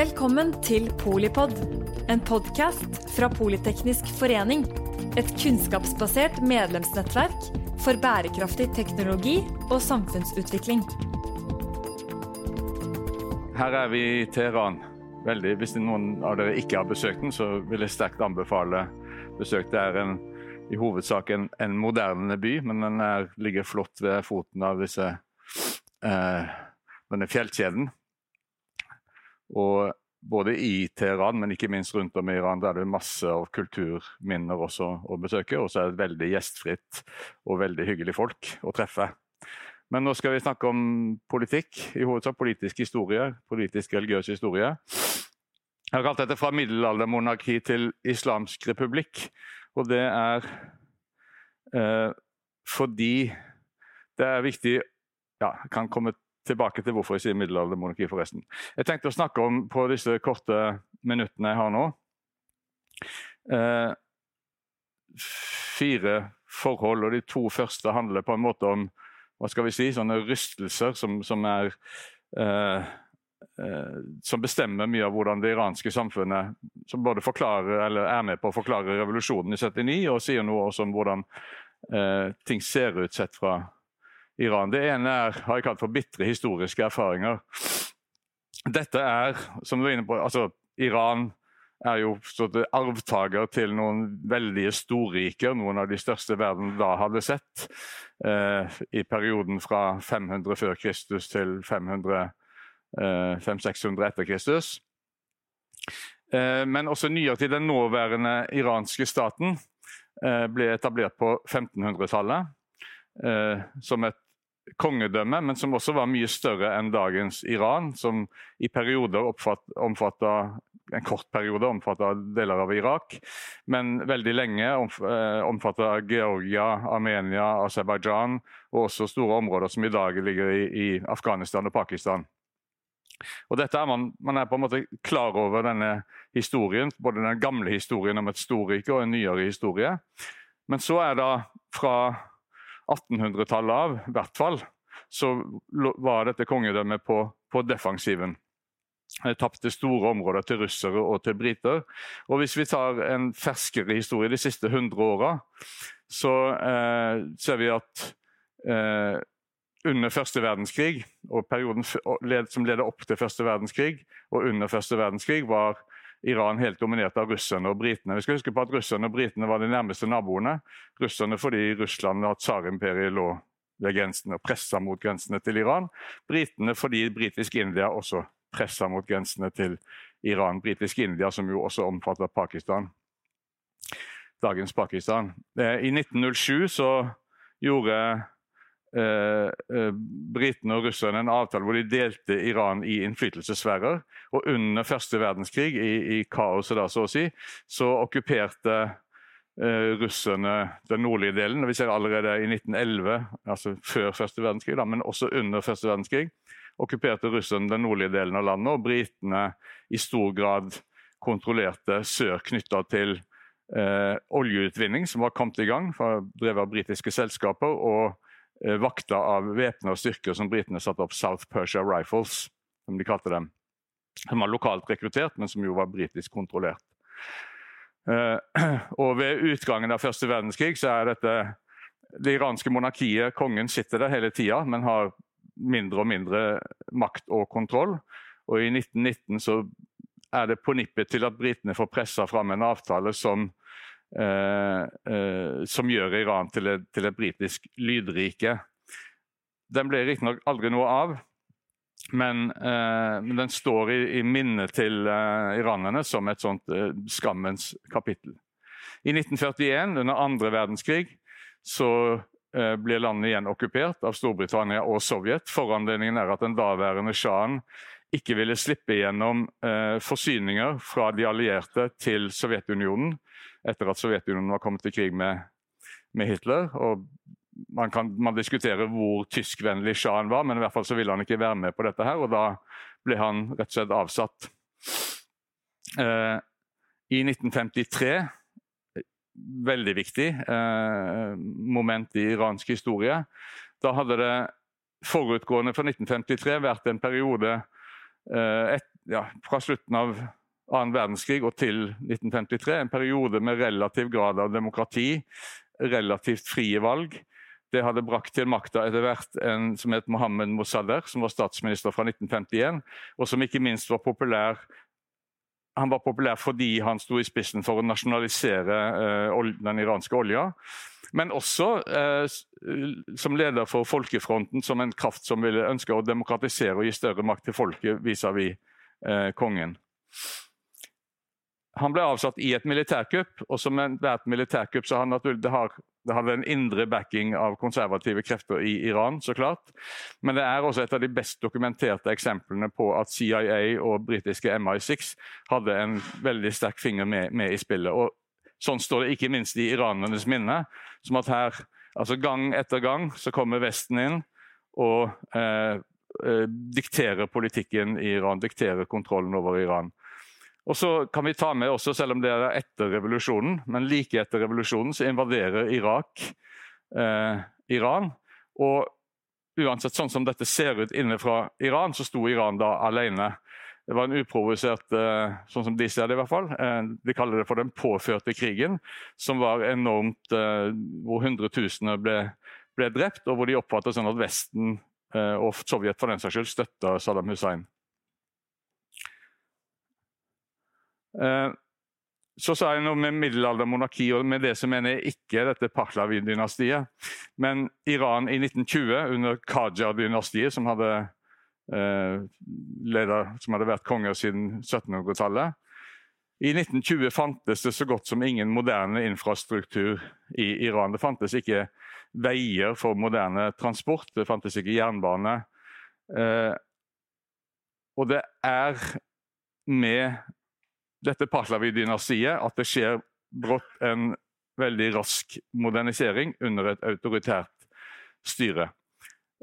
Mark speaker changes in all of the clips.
Speaker 1: Velkommen til Polipod, en podkast fra Politeknisk forening. Et kunnskapsbasert medlemsnettverk for bærekraftig teknologi og samfunnsutvikling.
Speaker 2: Her er vi i Teheran. Veldig, hvis noen av dere ikke har besøkt den, så vil jeg sterkt anbefale besøk. Det er en, i hovedsak en, en moderne by, men den er, ligger flott ved foten av disse, eh, denne fjellkjeden. Og både i Teheran, men ikke minst rundt om i Iran, der er det masse av kulturminner også å besøke. Og så er det veldig gjestfritt og veldig hyggelig folk å treffe. Men nå skal vi snakke om politikk, i hovedsak politisk historie, politisk religiøs historie. Jeg har kalt dette fra middelaldermonarki til islamsk republikk. Og det er eh, fordi det er viktig ja, Jeg kan komme tilbake til hvorfor jeg sier middelaldermonarki, forresten. Jeg tenkte å snakke om på disse korte minuttene jeg har nå eh, Fire forhold, og de to første handler på en måte om hva skal vi si, sånne rystelser som, som er eh, eh, som bestemmer mye av hvordan det iranske samfunnet som både forklarer, eller er med på å forklare revolusjonen i 79, og sier noe også om hvordan eh, ting ser ut sett fra Iran. Det ene er, har jeg kalt for bitre historiske erfaringer. Dette er, som du var inne på, altså Iran er jo arvtaker til noen veldige storriker, noen av de største verden da hadde sett. Eh, I perioden fra 500 før Kristus til 500 500-600 etter Kristus. Eh, men også nyere til den nåværende iranske staten eh, ble etablert på 1500-tallet eh, som et kongedømme, men som også var mye større enn dagens Iran, som i perioder omfatta en kort periode omfatta deler av Irak, men veldig lenge omfatta Georgia, Armenia, Aserbajdsjan og også store områder som i dag ligger i, i Afghanistan og Pakistan. Og dette er man, man, er på en måte klar over denne historien, både den gamle historien om et storrike og en nyere historie. Men så er det fra 1800-tallet av, i hvert fall, så var dette kongedømmet på, på defensiven. Tapte store områder til russere og til briter. Og Hvis vi tar en ferskere historie de siste 100 åra, så eh, ser vi at eh, under første verdenskrig, og perioden som leder opp til første verdenskrig, og under første verdenskrig, var Iran helt dominert av russerne og britene. Vi skal huske på at Russerne og britene var de nærmeste naboene. Russerne fordi Russland og tsarimperiet lå ved grensene og pressa mot grensene til Iran. Britene fordi britisk India også pressa mot grensene til Iran. Britisk India, som jo også omfatter Pakistan. Dagens Pakistan. Eh, I 1907 så gjorde britene og russerne en avtale hvor de delte Iran i innflytelsessfærer. Og under første verdenskrig, i, i kaoset da, så å si, så okkuperte eh, russerne den nordlige delen. Vi ser allerede i 1911, altså før første verdenskrig, da, men også under første verdenskrig, okkuperte russerne den nordlige delen av landet, og britene i stor grad kontrollerte sør knytta til eh, oljeutvinning, som var kommet i gang, drevet av britiske selskaper. og Eh, vakta av væpna styrker som britene satte opp, South Persia Rifles, som de kalte dem. Som var lokalt rekruttert, men som jo var britisk kontrollert. Uh, og Ved utgangen av første verdenskrig så er dette det iranske monarkiet, kongen sitter der hele tida, men har mindre og mindre makt og kontroll. Og I 1919 så er det på nippet til at britene får pressa fram en avtale som Eh, eh, som gjør Iran til et, til et britisk lydrike. Den ble riktignok aldri noe av, men, eh, men, den står i, i minnet til iranerne som et sånt skammens kapittel. I 1941, under andre verdenskrig, så ble landet igjen okkupert av Storbritannia og Sovjet. Foranledningen er at den daværende sjahen ikke ville slippe gjennom eh, forsyninger fra de allierte til Sovjetunionen etter at Sovjetunionen var kommet i krig med, med Hitler. og man kan man diskutere hvor tyskvennlig sjahen var, men i hvert fall så ville han ikke være med på dette. her, og Da ble han rett og slett avsatt. Eh, I 1953 Veldig viktig eh, moment i iransk historie. Da hadde det forutgående fra 1953 vært en periode eh, et, ja, fra slutten av annen verdenskrig og til 1953 en periode med relativ grad av demokrati, relativt frie valg. Det hadde brakt til makta etter hvert en som het Mohammed Mossader, som var statsminister fra 1951, og som ikke minst var populær han var populær fordi han sto i spissen for å nasjonalisere uh, den iranske olja. Men også uh, som leder for Folkefronten, som en kraft som ville ønske å demokratisere og gi større makt til folket vis-à-vis -vis, uh, kongen. Han ble avsatt i et militærkupp, og som ethvert militærkupp så han det, har, det hadde en indre backing av konservative krefter i Iran, så klart. Men det er også et av de best dokumenterte eksemplene på at CIA og britiske MI6 hadde en veldig sterk finger med, med, i spillet. Og Sånn står det ikke minst i iranernes minne. som at her, altså Gang etter gang så kommer Vesten inn og eh, eh, dikterer politikken i Iran, dikterer kontrollen over Iran. Og så kan vi ta med også, selv om det er etter revolusjonen, men like etter revolusjonen så invaderer Irak eh, Iran. Og uansett sånn som dette ser ut inne fra Iran, så sto Iran da alene. Det var en uprovosert, eh, sånn som de ser det i hvert fall. Eh, de kaller det for den påførte krigen, som var enormt eh, Hvor hundretusener ble, ble drept, og hvor de oppfattet sånn at Vesten og Sovjet for den saks skyld støtta Saddam Hussein. Eh, så sa jeg noe med middelaldermonarki, og med det så mener jeg ikke dette Pahlavi-dynastiet. Men Iran i 1920, under Qajar-dynastiet, som, eh, som, hadde vært konger siden 1700-tallet. I 1920 fantes det så godt som ingen moderne infrastruktur i Iran. Det fantes ikke veier for moderne transport, det fantes ikke jernbane. Eh, og det er med dette Pahlavi-dynastiet at det skjer brått en veldig rask modernisering under et autoritært styre.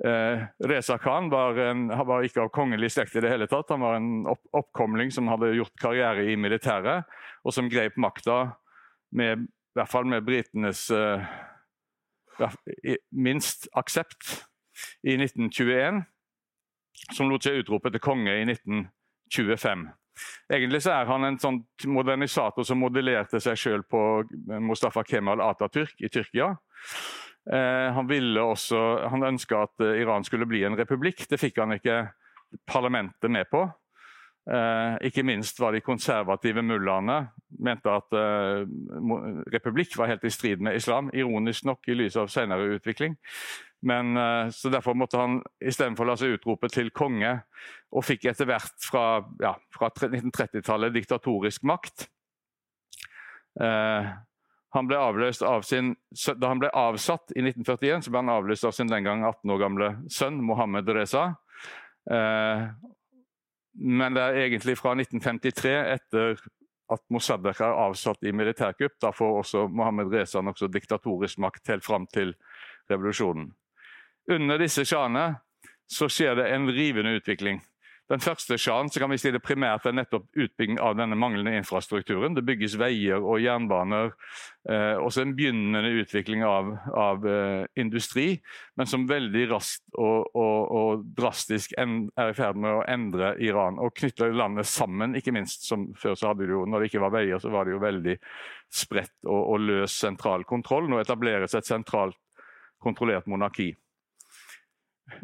Speaker 2: Eh, Reza Khan var, en, var, ikke av kongelig slekt i det hele tatt. Han var en opp, oppkomling som hadde gjort karriere i militæret, og som grep makta med, i hvert fall med britenes eh, minst aksept i 1921, som lot seg utrope til konge i 1925. Egentlig så er han en sånn modernisator som modellerte seg sjøl på Mustafa Kemal Atatürk i Tyrkia. Eh, han ville han ønska at Iran skulle bli en republikk. Det fikk han ikke parlamentet med på. Eh, ikke minst var de konservative mullaene mente at eh, republikk var helt i strid med islam. Ironisk nok i lys av senere utvikling. Men, eh, så Derfor måtte han istedenfor la seg utrope til konge, og fikk etter hvert fra, ja, fra 1930-tallet diktatorisk makt. Eh, han ble avløst av sin, da han ble avsatt i 1941, så ble han avløst av sin den gang 18 år gamle sønn Mohammed Reza. Eh, men det er egentlig fra 1953, etter at Mossadegh er avsatt i militærkupp, da får også Mohammed Reza nokså diktatorisk makt helt fram til revolusjonen. Under disse sjane så skjer det en rivende utvikling. Den første sjahen så kan vi si det primært er nettopp utbygging av denne manglende infrastrukturen. Det bygges veier og jernbaner. Eh, også en begynnende utvikling av, av eh, industri, men som veldig raskt og, og, og drastisk er i ferd med å endre Iran og knytte landet sammen. ikke minst. Som før så hadde det jo, Når det ikke var veier, så var det jo veldig spredt og, og løs sentral kontroll. Nå etableres et sentralt kontrollert monarki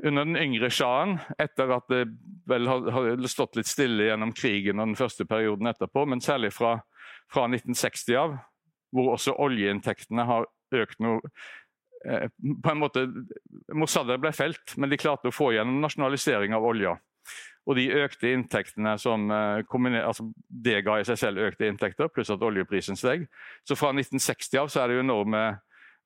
Speaker 2: under den yngre sjahen, etter at det vel har stått litt stille gjennom krigen og den første perioden etterpå, men særlig fra, fra 1960 av, hvor også oljeinntektene har økt noe eh, på en måte, Mossadegh ble felt, men de klarte å få gjennom nasjonalisering av olja. Og de økte inntektene som eh, altså Det ga i seg selv økte inntekter, pluss at oljeprisen steg. Så fra 1960 av så er det jo enorme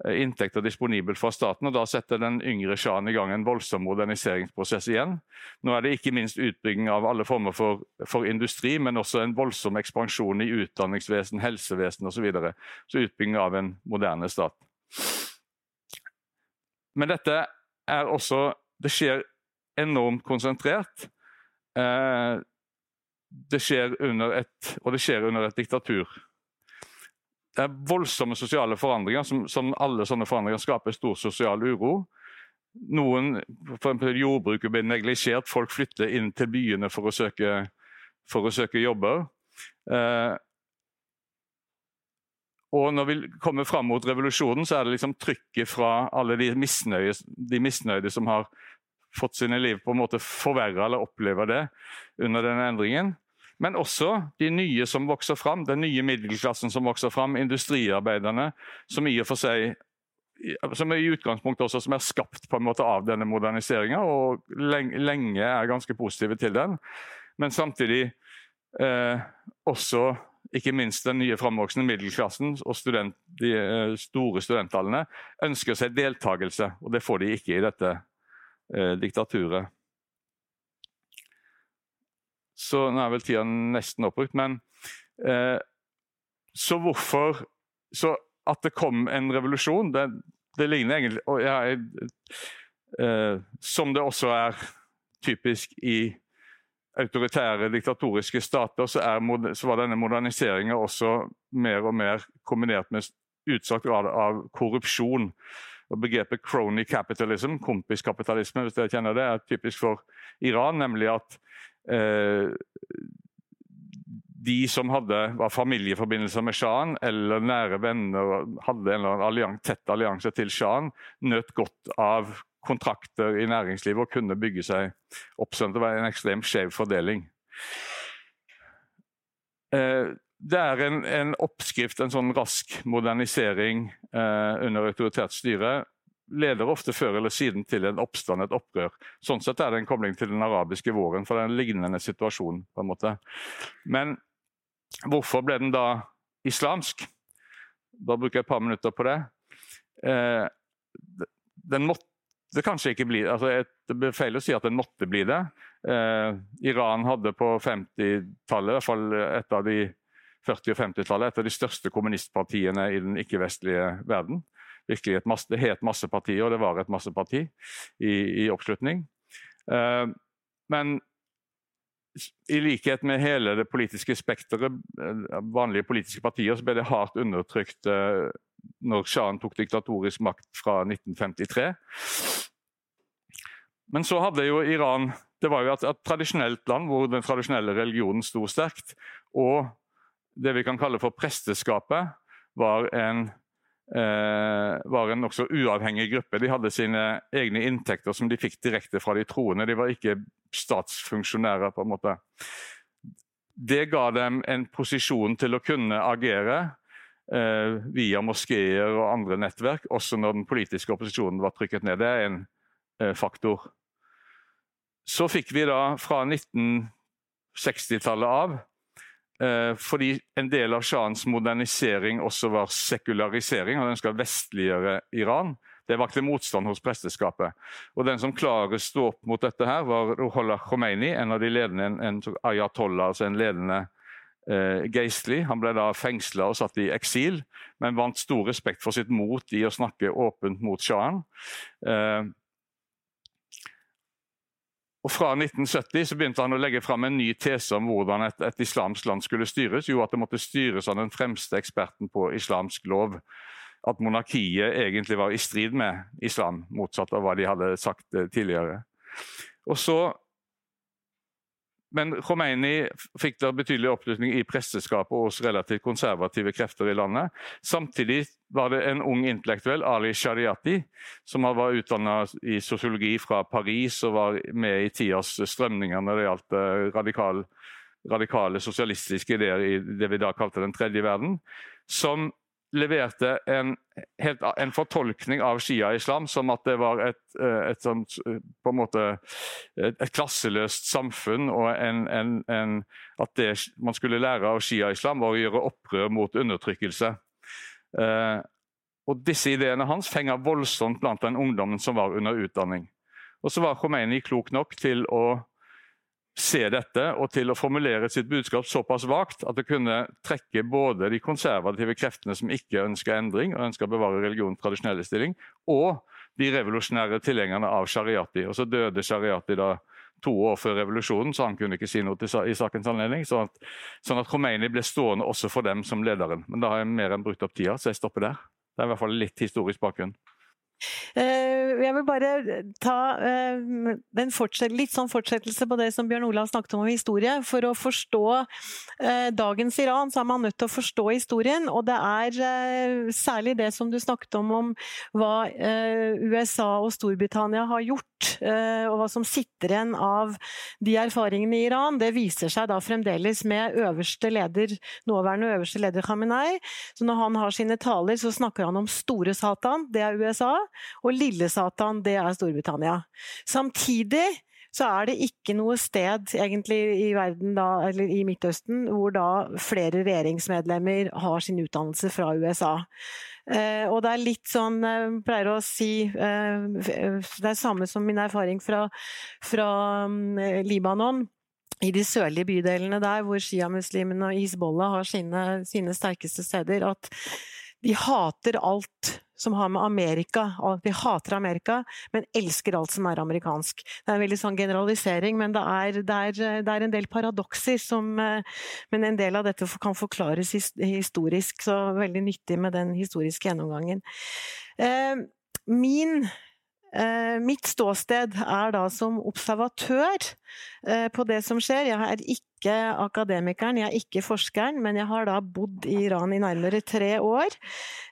Speaker 2: inntekter disponibelt fra staten. og Da setter den yngre sjahen i gang en voldsom moderniseringsprosess igjen. Nå er det ikke minst utbygging av alle former for, for industri, men også en voldsom ekspansjon i utdanningsvesen, helsevesen osv. Så, videre. så utbygging av en moderne stat. Men dette er også Det skjer enormt konsentrert. Eh, det skjer under et, og det skjer under et diktatur. Er voldsomme sosiale forandringer. Som, som, alle sånne forandringer skaper stor sosial uro. Noen for eksempel Jordbruket blir neglisjert. Folk flytter inn til byene for å søke, for å søke jobber. Eh, og når vi kommer fram mot revolusjonen, så er det liksom trykket fra alle de misnøyde, de misnøyde som har fått sine liv på en måte forverra eller opplever det under denne endringen. Men også de nye som vokser fram, den nye middelklassen som vokser fram, industriarbeiderne, som i og for seg som er i utgangspunktet også som er skapt på en måte av denne moderniseringa, og lenge er ganske positive til den. Men samtidig eh, også ikke minst den nye framvoksende middelklassen og student, de eh, store studenttallene ønsker seg deltakelse, og det får de ikke i dette eh, diktaturet. Så nå er vel tida nesten oppbrukt, men eh, Så hvorfor Så at det kom en revolusjon, det, det ligner egentlig og jeg, eh, Som det også er typisk i autoritære, diktatoriske stater, så, er, så var denne moderniseringa også mer og mer kombinert med utstrakt grad av korrupsjon. Og Begrepet 'crony capitalism', kompiskapitalisme, hvis dere kjenner det, er typisk for Iran. Nemlig at de som hadde, var familieforbindelser med sjahen, eller nære venner hadde en eller annen tett allianse til sjahen, nøt godt av kontrakter i næringslivet og kunne bygge seg opp. sånn Det var en ekstremt skjev fordeling. Eh, det er en, en, oppskrift, en sånn rask modernisering eh, under autoritært styre. Leder ofte før eller siden til en oppstand, et opprør. Sånn sett er det en kobling til den arabiske våren, for det er en lignende situasjon. på en måte. Men hvorfor ble den da islamsk? Da bruker jeg et par minutter på det. Eh, den måtte kanskje ikke bli altså Det blir feil å si at det måtte bli det. Eh, Iran hadde på 50-tallet, i hvert fall et av de 40- og 50-tallet, et av de største kommunistpartiene i den ikke-vestlige verden. Virkelig et masse, Det het masseparti, og det var et masseparti i, i oppslutning. Eh, men i likhet med hele det politiske spekteret, eh, vanlige politiske partier, så ble det hardt undertrykt eh, når sjahen tok diktatorisk makt fra 1953. Men så hadde jo Iran Det var jo et, et tradisjonelt land hvor den tradisjonelle religionen sto sterkt. Og det vi kan kalle for presteskapet var en var en nokså uavhengig gruppe. De hadde sine egne inntekter som de fikk direkte fra de troende. De var ikke statsfunksjonærer, på en måte. Det ga dem en posisjon til å kunne agere eh, via moskeer og andre nettverk, også når den politiske opposisjonen var trykket ned. Det er en eh, faktor. Så fikk vi da fra 1960-tallet av eh, fordi en del av shahens modernisering også var sekularisering. Han ønska vestliggjøre Iran. Det vakte motstand hos presteskapet. Og Den som klarer stå opp mot dette, her var Ruhollah Khomeini, en av de ledende, en, en ayatollah, altså en ledende eh, geistlig. Han ble da fengsla og satt i eksil, men vant stor respekt for sitt mot i å snakke åpent mot sjahen. Eh, og Fra 1970 så begynte han å legge fram en ny tese om hvordan et, et islamsk land skulle styres. Jo, at det måtte styres av den fremste eksperten på islamsk lov. At monarkiet egentlig var i strid med islam, motsatt av hva de hadde sagt eh, tidligere. Og så men Khomeini fikk da betydelig oppslutning i presteskapet og hos relativt konservative krefter i landet. Samtidig var det en ung intellektuell, Ali Shariati, som var utdanna i sosiologi fra Paris og var med i tidas strømninger når det gjaldt eh, radikal, radikale sosialistiske ideer i det vi da kalte den tredje verden, som leverte en, helt, en, fortolkning av shia-islam som at det var et, eh, et, sånt, eh, måte, et klasseløst samfunn, og en, en, at det man skulle lære av shia-islam, var å gjøre opprør mot undertrykkelse. Eh, og Disse ideene hans fenger voldsomt blant den ungdommen som var under utdanning. Og så var Khomeini klok nok til å se dette og til å formulere sitt budskap såpass vagt at det kunne trekke både de konservative kreftene som ikke ønsker endring og ønsker å bevare religionens tradisjonelle stilling, og de revolusjonære tilhengerne av shariati. Og Så døde shariati da to år før revolusjonen, så han kunne ikke si noe i sakens anledning. Sånn at, sånn at Khomeini ble stående også for dem som lederen. Men da har jeg mer enn brukt opp tida, så jeg stopper der. Det er i hvert fall litt historisk bakgrunn.
Speaker 3: Eh, jeg vil bare ta en litt sånn fortsettelse på det som Bjørn Olav snakket om om historie. For å forstå dagens Iran, så er man nødt til å forstå historien. Og det er særlig det som du snakket om, om hva USA og Storbritannia har gjort, og hva som sitter igjen av de erfaringene i Iran. Det viser seg da fremdeles med øverste leder, nåværende øverste leder Khamenei. Så når han har sine taler, så snakker han om store Satan, det er USA og lille Satan, det er Storbritannia. Samtidig så er det ikke noe sted egentlig i verden da, eller i Midtøsten hvor da flere regjeringsmedlemmer har sin utdannelse fra USA. Eh, og det er litt sånn, jeg eh, pleier å si eh, Det er samme som min erfaring fra, fra um, Libanon i de sørlige bydelene der, hvor sjiamuslimene og Hizbollah har sine, sine sterkeste steder, at de hater alt som har med Amerika De hater Amerika, men elsker alt som er amerikansk. Det er en veldig sånn generalisering, men det er, det er, det er en del paradokser som eh, Men en del av dette kan forklares historisk, så veldig nyttig med den historiske gjennomgangen. Eh, min eh, Mitt ståsted er da som observatør på det som skjer. Jeg er ikke ikke akademikeren, jeg er ikke forskeren, men jeg har da bodd i Iran i nærmere tre år.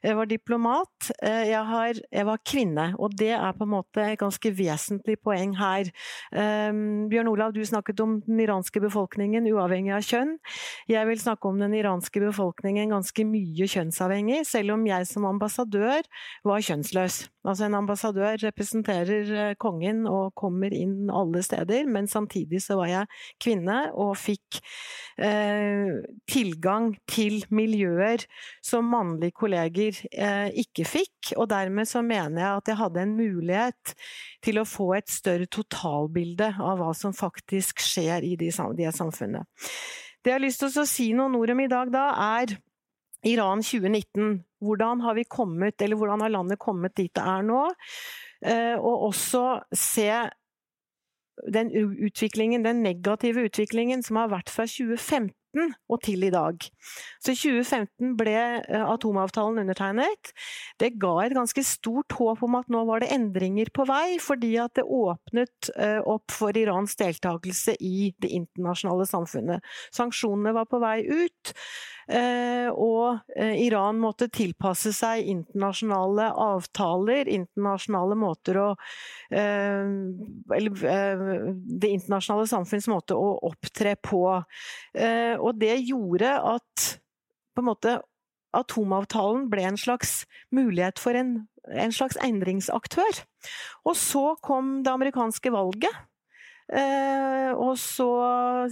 Speaker 3: Jeg var diplomat. Eh, jeg, har, jeg var kvinne, og det er på en måte et ganske vesentlig poeng her. Um, Bjørn Olav, du snakket om den iranske befolkningen uavhengig av kjønn. Jeg vil snakke om den iranske befolkningen ganske mye kjønnsavhengig, selv om jeg som ambassadør var kjønnsløs. Altså en ambassadør representerer eh, kongen og kommer inn alle steder, men samtidig så var jeg kvinne og fikk fikk eh, tilgang til miljøer som mannlige kolleger eh, ikke fikk. Og dermed så mener jeg at jeg hadde en mulighet til å få et større totalbilde av hva som faktisk skjer i de, de samfunnet. Det jeg har lyst til å si noen ord om i dag, da, er Iran 2019. Hvordan har kommet, hvordan har landet kommet dit det er nå? Eh, og også se den utviklingen, den negative utviklingen som har vært fra 2015 og til i dag. Så i 2015 ble eh, atomavtalen undertegnet. Det ga et ganske stort håp om at nå var det endringer på vei, fordi at det åpnet eh, opp for Irans deltakelse i det internasjonale samfunnet. Sanksjonene var på vei ut. Eh, og Iran måtte tilpasse seg internasjonale avtaler, internasjonale måter å Eller det internasjonale samfunns måte å opptre på. Og det gjorde at på en måte atomavtalen ble en slags mulighet for en, en slags endringsaktør. Og så kom det amerikanske valget. Eh, og så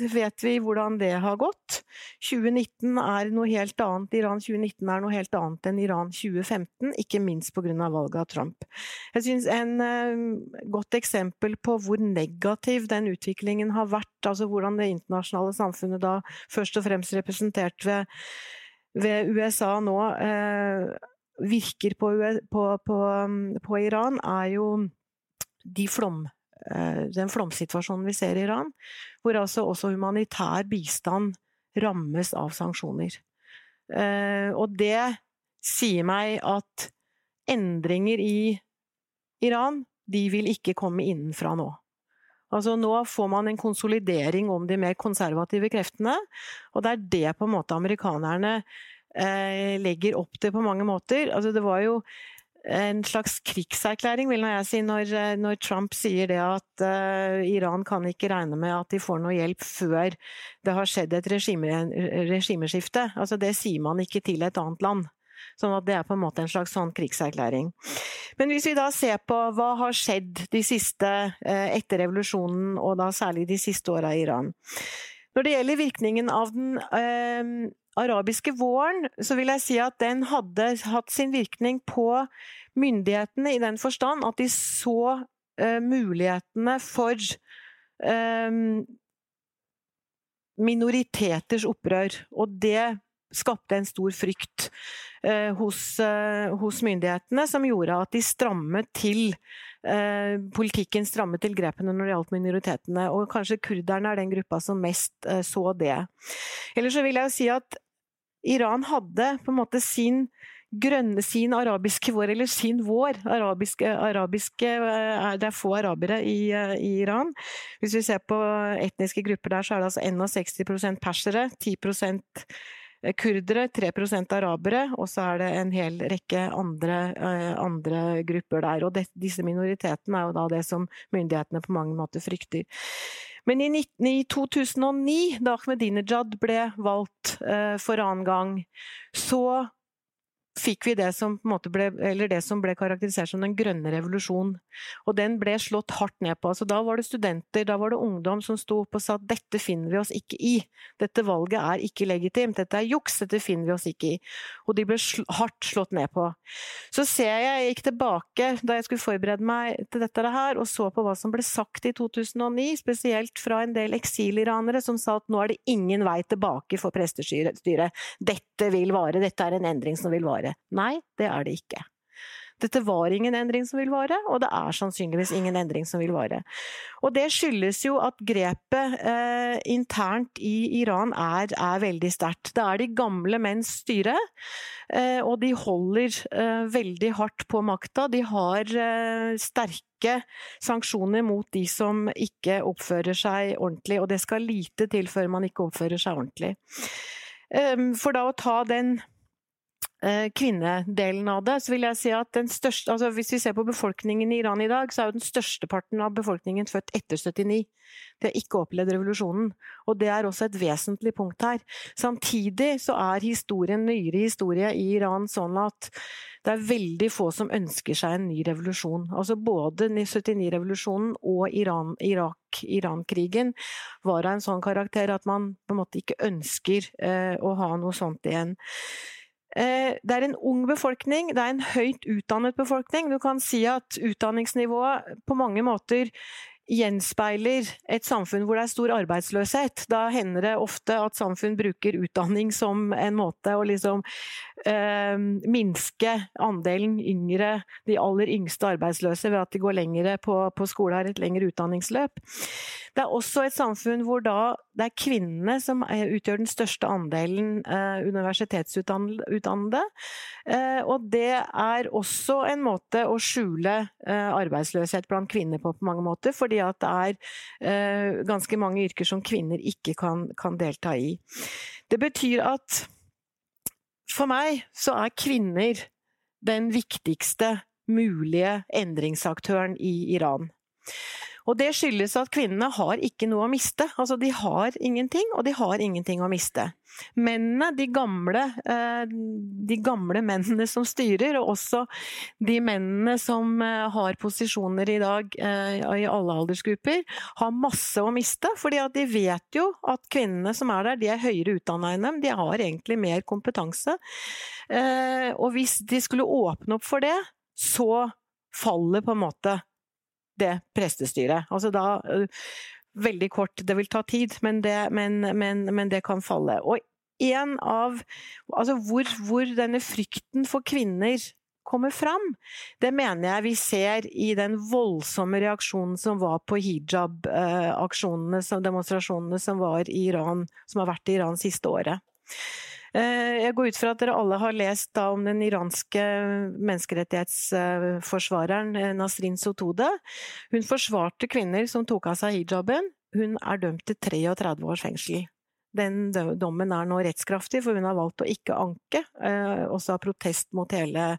Speaker 3: vet vi hvordan det har gått. 2019 er noe helt annet. Iran 2019 er noe helt annet enn Iran 2015, ikke minst pga. valget av Trump. Jeg synes En eh, godt eksempel på hvor negativ den utviklingen har vært, altså hvordan det internasjonale samfunnet da først og fremst representert ved, ved USA nå eh, virker på, på, på, på Iran, er jo de flom den flomsituasjonen vi ser i Iran, hvor altså også humanitær bistand rammes av sanksjoner. Eh, og det sier meg at endringer i Iran, de vil ikke komme innenfra nå. Altså Nå får man en konsolidering om de mer konservative kreftene, og det er det på en måte amerikanerne eh, legger opp til på mange måter. Altså Det var jo en slags krigserklæring, vil jeg si, når, når, Trump sier det at uh, Iran kan ikke regne med at de får noe hjelp før det har skjedd et regime, regimeskifte. Altså, det sier man ikke til et annet land. Sånn at det er på en måte en slags sånn krigserklæring. Men hvis vi da ser på hva har skjedd de siste, uh, etter revolusjonen, og da særlig de siste åra i Iran. Når det gjelder virkningen av den uh, arabiske våren, så vil jeg si at den hadde hatt sin virkning på myndighetene i den forstand at de så uh, mulighetene for uh, minoriteters opprør. Og det skapte en stor frykt uh, hos, hos, myndighetene, som gjorde at de strammet til politikken strammet til grepene når det gjaldt minoritetene, og kanskje kurderne er den gruppa som mest så det. Eller så vil jeg jo si at Iran hadde på en måte sin grønne sin arabiske vår, eller sin vår. Arabiske, arabiske eh, Det er få arabere i, eh, i, Iran. Hvis vi ser på etniske grupper der, så er det altså 61% persere, 10 eh, kurdere, 3% arabere, og så er det en hel rekke andre, andre grupper der. Og det, disse minoritetene er jo da det som myndighetene på mange måter frykter. Men i, 19, i 2009, da Ahmedinejad ble valgt eh, for annen gang, så fikk vi det som, ble, det som, ble, karakterisert som den grønne revolusjon. Og den ble slått hardt ned på. Altså, da var det studenter, da var det ungdom som sto opp og sa at dette finner vi oss ikke i. Dette valget er ikke legitimt, dette er juks, dette finner vi oss ikke i. Og de ble sl hardt slått ned på. Så ser jeg, jeg gikk tilbake da jeg skulle forberede meg til dette her, og så på hva som ble sagt i 2009, spesielt fra en del eksiliranere som sa at nå er det ingen vei tilbake for prestestyret. Dette vil vare, dette er en endring som vil vare vare. Nei, det er det ikke. Dette var ingen endring som vil vare, og det er sannsynligvis ingen endring som vil vare. Og det skyldes jo at grepet eh, internt i Iran er, er veldig sterkt. Det er de gamle menns styre, eh, og de holder eh, veldig hardt på makta. De har eh, sterke sanksjoner mot de som ikke oppfører seg ordentlig, og det skal lite til før man ikke oppfører seg ordentlig. Eh, for da å ta den kvinnedelen av det, så vil jeg si at den største altså Hvis vi ser på befolkningen i Iran i dag, så er jo den største parten av befolkningen født etter 79. De har ikke opplevd revolusjonen. Og det er også et vesentlig punkt her. Samtidig så er historien, nyere historie i Iran sånn at det er veldig få som ønsker seg en ny revolusjon. Altså både 79-revolusjonen og Iran, Irak, Iran-krigen var av en sånn karakter at man på en måte ikke ønsker eh, å ha noe sånt igjen. Eh, det er en ung befolkning, det er en høyt utdannet befolkning. Du kan si at utdanningsnivået på mange måter gjenspeiler et samfunn hvor det er stor arbeidsløshet. Da hender det ofte at samfunn bruker utdanning som en måte å liksom eh, minske andelen yngre, de aller yngste arbeidsløse, ved at de går lengre på, på skole, har et lengre utdanningsløp. Det er også et samfunn hvor da det er kvinnene som utgjør den største andelen eh, universitetsutdannede. Eh, og det er også en måte å skjule eh, arbeidsløshet blant kvinner på på mange måter, fordi at det er eh, ganske mange yrker som kvinner ikke kan, kan delta i. Det betyr at for meg så er kvinner den viktigste mulige endringsaktøren i Iran. Og det skyldes at kvinnene har ikke noe å miste. Altså, de har ingenting, og de har ingenting å miste. Mennene, de gamle, eh, de gamle mennene som styrer, og også de mennene som eh, har posisjoner i dag eh, i alle aldersgrupper, har masse å miste. fordi de vet jo at kvinnene som er der, de er høyere utdanna enn dem. De har egentlig mer kompetanse. Og hvis de skulle åpne opp for det, så faller på en måte det prestestyret. Altså da Veldig kort, det vil ta tid, men det, men, men, men det kan falle. Og en av Altså hvor, hvor denne frykten for kvinner kommer fram, det mener jeg vi ser i den voldsomme reaksjonen som var på hijab-aksjonene, demonstrasjonene som var i Iran, som har vært i Iran siste året. Eh, jeg går ut fra at dere alle har lest om den iranske menneskerettighetsforsvareren eh, Nasrin Sotode. Hun forsvarte kvinner som tok av seg hijaben. Hun er dømt til 33 års fengsel. Den dommen er nå rettskraftig, for hun har valgt å ikke anke, eh, også av protest mot, hele,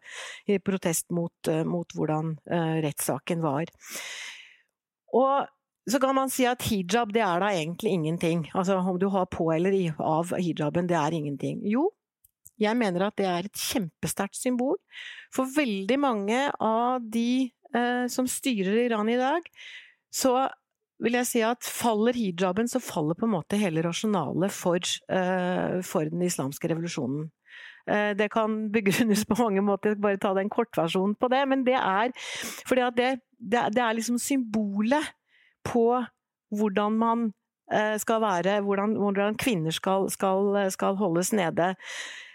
Speaker 3: protest mot, mot hvordan rettssaken var. Og så kan man si at hijab, det er da egentlig ingenting. Altså om du har på eller av hijaben, det er ingenting. Jo, jeg mener at det er et kjempesterkt symbol. For veldig mange av de eh, som styrer Iran i dag, så vil jeg si at faller hijaben, så faller på en måte hele rasjonalet for, eh, for den islamske revolusjonen. Eh, det kan begrunnes på mange måter, bare ta den kortversjonen på det, men det er fordi at det, det, det er liksom symbolet på hvordan man eh, skal være, hvordan, hvordan kvinner skal, skal, skal, holdes nede.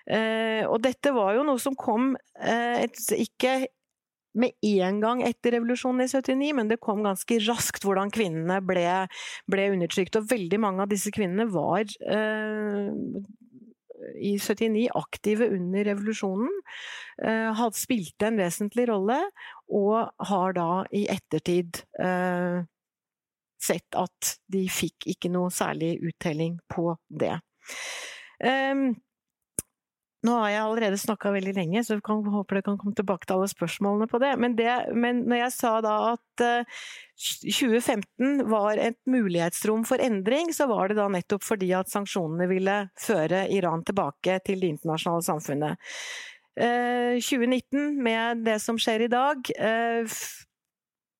Speaker 3: Eh, og dette var jo noe som kom eh, ikke med en gang etter revolusjonen i 79, men det kom ganske raskt hvordan kvinnene ble, ble undertrykt. Og veldig mange av disse kvinnene var i 79 aktive under revolusjonen. Hadde spilte en vesentlig rolle, og har da i ettertid uh, sett at de fikk ikke noe særlig uttelling på det. Um, nå har jeg allerede snakka veldig lenge, så jeg håper dere kan komme tilbake til alle spørsmålene på det. Men, det, men når jeg sa da at uh, eh, 2015 var et mulighetsrom for endring, så var det da nettopp fordi at sanksjonene ville føre Iran tilbake til det internasjonale samfunnet. Uh, eh, 2019, med det som skjer i dag,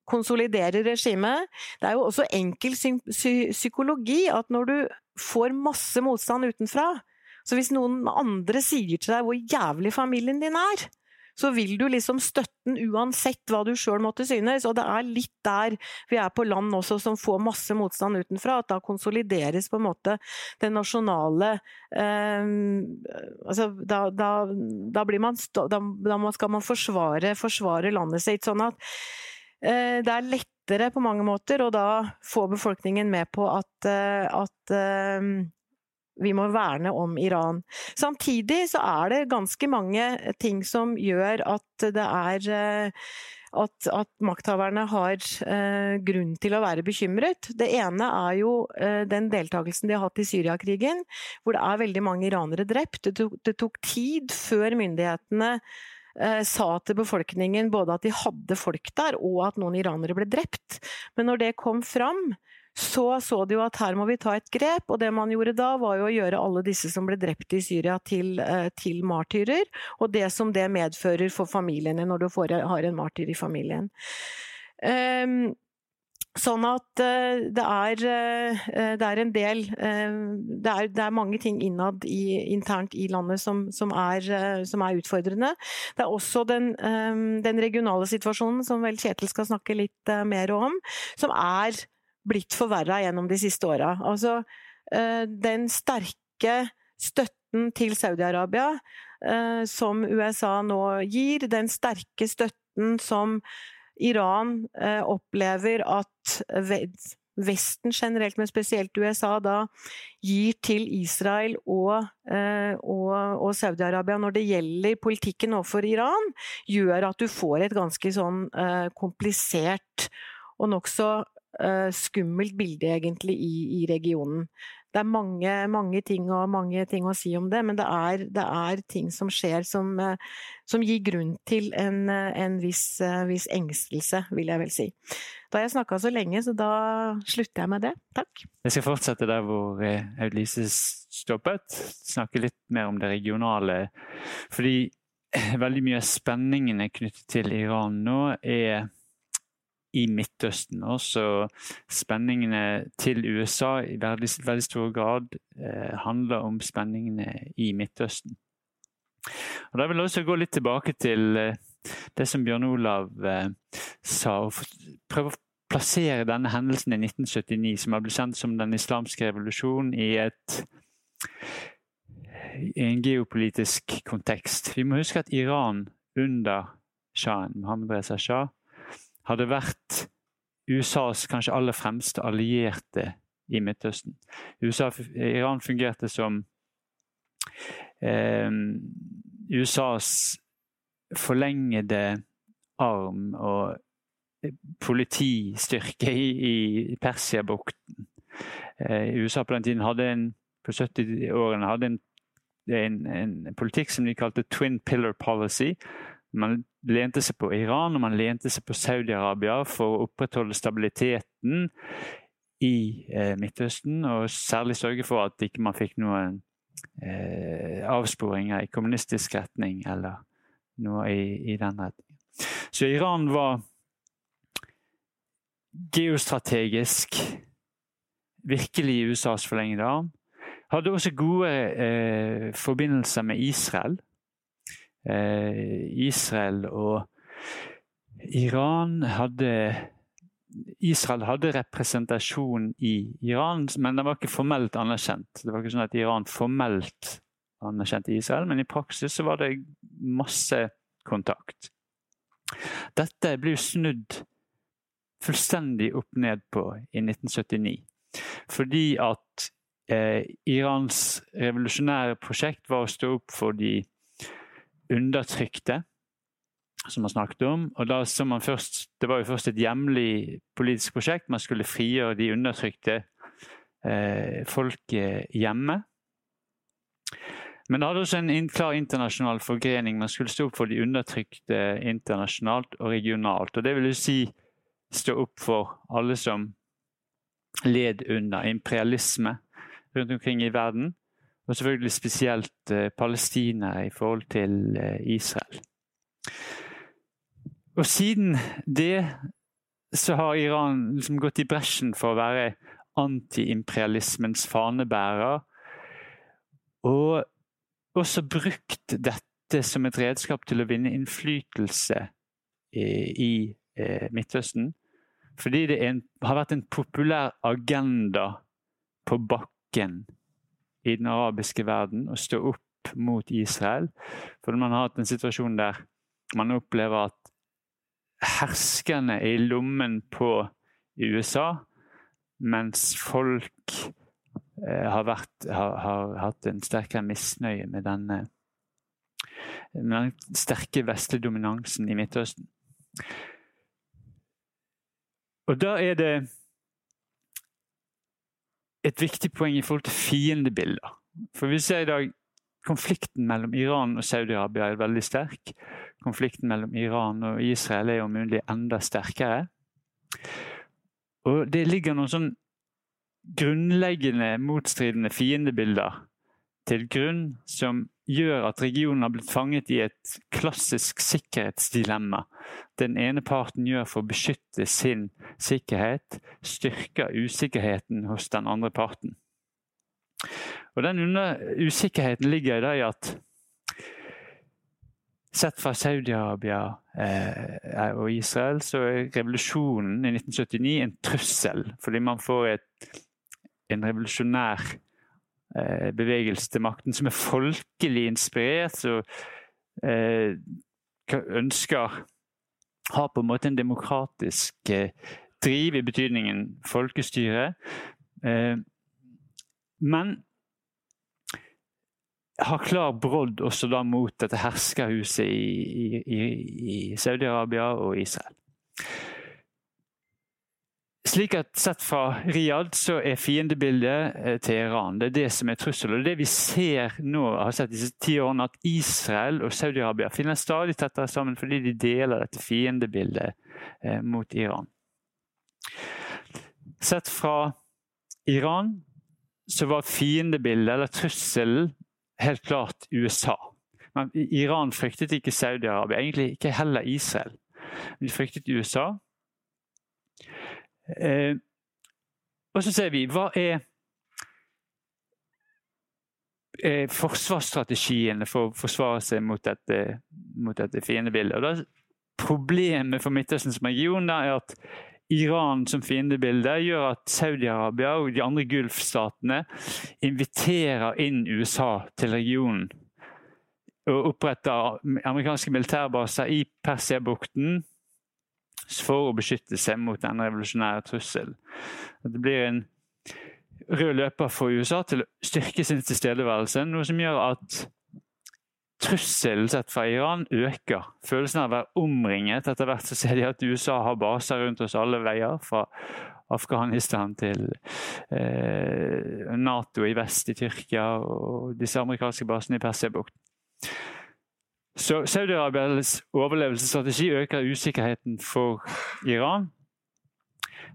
Speaker 3: konsoliderer regimet. Det er jo også enkel psykologi at når du får masse motstand utenfra, så hvis noen andre sier til deg hvor jævlig familien din er, så vil du liksom støtte den uansett hva du sjøl måtte synes. Og det er litt der vi er på land også, som får masse motstand utenfra. At da konsolideres på en måte det nasjonale eh, altså da, da, da, blir man da, da skal man forsvare, forsvare landet sitt. Sånn at det er lettere på mange måter å da få befolkningen med på at, eh, at eh, vi må verne om Iran. Samtidig så er det ganske mange ting som gjør at det er eh, at, at makthaverne har eh, grunn til å være bekymret. Det ene er jo eh, den deltakelsen de har hatt i Syriakrigen, hvor det er veldig mange iranere drept. Det tok, det tok tid før myndighetene eh, sa til befolkningen både at de hadde folk der, og at noen iranere ble drept. Men når det kom fram, så så de jo at her må vi ta et grep, og det man gjorde da, var jo å gjøre alle disse som ble drept i Syria til, eh, til martyrer, og det som det medfører for familiene når du får, har en martyr i familien. Um, Sånn at uh, det, er, uh, det er en del uh, det, er, det, er, mange ting innad i, internt i landet som, som, er, som, er, utfordrende. Det er også den, den, regionale situasjonen, som vel Kjetil skal snakke litt mer om, som er blitt forverra gjennom de siste åra. Altså, eh, den sterke støtten til Saudi-Arabia eh, som USA nå gir, den sterke støtten som Iran eh, opplever at Vesten generelt, men spesielt USA, da gir til Israel og, og, og Saudi-Arabia når det gjelder politikken overfor Iran, gjør at du får et ganske sånn komplisert og nokså skummelt bilde, egentlig, i, i, regionen. Det er mange, mange, ting og mange ting å si om det, men det er, det er ting som skjer som, uh, som, gir grunn til en, uh, en viss, viss, engstelse, vil jeg vel si. Da har jeg snakka så lenge, så da slutter jeg med det. Takk.
Speaker 4: Jeg skal fortsette der hvor Aud-Lise stoppet. Snakke litt mer om det regionale. Fordi veldig mye av spenningene knyttet til Iran nå er i Midtøsten. Også spenningene til USA i veldig, veldig stor grad eh, handler om spenningene i Midtøsten. Og Da vil jeg også gå litt tilbake til eh, det som Bjørn Olav eh, sa, og prøve å plassere denne hendelsen i 1979, som har blitt kjent som den islamske revolusjonen, i, et, i en geopolitisk kontekst. Vi må huske at Iran under shahen, Mohammed Reza Shah, hadde vært USAs kanskje aller fremste allierte i Midtøsten. USA, Iran fungerte som eh, USAs forlengede arm og politistyrke i, i Persiabukten. Eh, USA på den tiden hadde en, på 70-årene hadde en, en, en, politikk som de kalte twin pillar policy. Man lente seg på Iran og man lente seg på Saudi-Arabia for å opprettholde stabiliteten i eh, Midtøsten, og særlig sørge for at ikke man fikk noen eh, avsporinger i kommunistisk retning eller noe i, i den retningen. Så Iran var geostrategisk virkelig i USAs forlengede arm. Hadde også gode eh, forbindelser med Israel. Eh, Israel og Iran hadde Israel hadde representasjon i Iran, men den var ikke formelt anerkjent. Det var ikke sånn at Iran formelt anerkjente Israel, men i praksis var det masse kontakt. Dette ble snudd fullstendig opp ned på i 1979. Fordi at eh, Irans revolusjonære prosjekt var å stå opp for de undertrykte, som man snakket om. Og da så man først, Det var jo først et hjemlig politisk prosjekt. Man skulle frigjøre de undertrykte eh, folket hjemme. Men det hadde også en klar internasjonal forgrening. Man skulle stå opp for de undertrykte internasjonalt og regionalt. Og det vil jo si stå opp for alle som led under imperialisme rundt omkring i verden. Og selvfølgelig spesielt Palestina palestinere i forhold til eh, Israel. Og siden det så har Iran liksom gått i bresjen for å være antiimperialismens fanebærer. Og også brukt dette som et redskap til å vinne innflytelse i, i eh, Midtøsten. Fordi det en, har vært en populær agenda på bakken i den arabiske verden å stå opp mot Israel. For man har hatt en situasjon der man opplever at herskerne er i lommen på USA, mens folk eh, har, vært, har, har, hatt en sterkere misnøye med denne med den sterke vestlige dominansen i Midtøsten. Og da er det et viktig poeng i forhold til fiendebilder. For vi ser i dag konflikten mellom Iran og Saudi-Arabia er veldig sterk. Konflikten mellom Iran og Israel er om mulig enda sterkere. Og det ligger noen sånn grunnleggende motstridende fiendebilder til grunn som gjør at regionen har blitt fanget i et klassisk sikkerhetsdilemma. Den ene parten gjør for å beskytte sin sikkerhet, styrker usikkerheten hos den andre parten. Og Den usikkerheten ligger i at Sett fra Saudi-Arabia eh, og Israel så er revolusjonen i 1979 en trussel, fordi man får et, en revolusjonær bevegelse til makten som er folkelig inspirert, som eh, ønsker Har på en måte en demokratisk eh, driv i betydningen folkestyre. Eh, men har klar brodd også da mot dette herskerhuset i, i, i Saudi-Arabia og Israel. Slik at Sett fra Riyadh så er fiendebildet eh, Iran det er det som er trusselen. Det vi ser nå, har sett disse ti årene, at Israel og Saudi-Arabia finner stadig tettere sammen fordi de deler dette fiendebildet eh, mot Iran. Sett fra Iran så var fiendebildet, eller trusselen, helt klart USA. Men Iran fryktet ikke Saudi-Arabia, egentlig ikke heller Israel. De fryktet USA. Eh, og så ser vi hva er eh, forsvarsstrategiene for å forsvare seg mot dette, mot dette fiendebildet. Og da, problemet for Midtøstens region er at Iran som fiendebilde gjør at Saudi-Arabia og de andre Gulf-statene inviterer inn USA til regionen. Og oppretter amerikanske militærbaser i Persiabukten for å beskytte seg mot den revolusjonære trusselen. Det blir en rød løper for USA til å styrke sin tilstedeværelse, noe som gjør at trusselen sett fra Iran øker. Følelsen av å være omringet. Etter hvert så ser de at USA har baser rundt oss alle veier. Fra Afghanistan til eh, Nato i vest i Tyrkia og disse amerikanske basene i Persiabukten. Saudi-Arabias overlevelsesstrategi øker usikkerheten for Iran.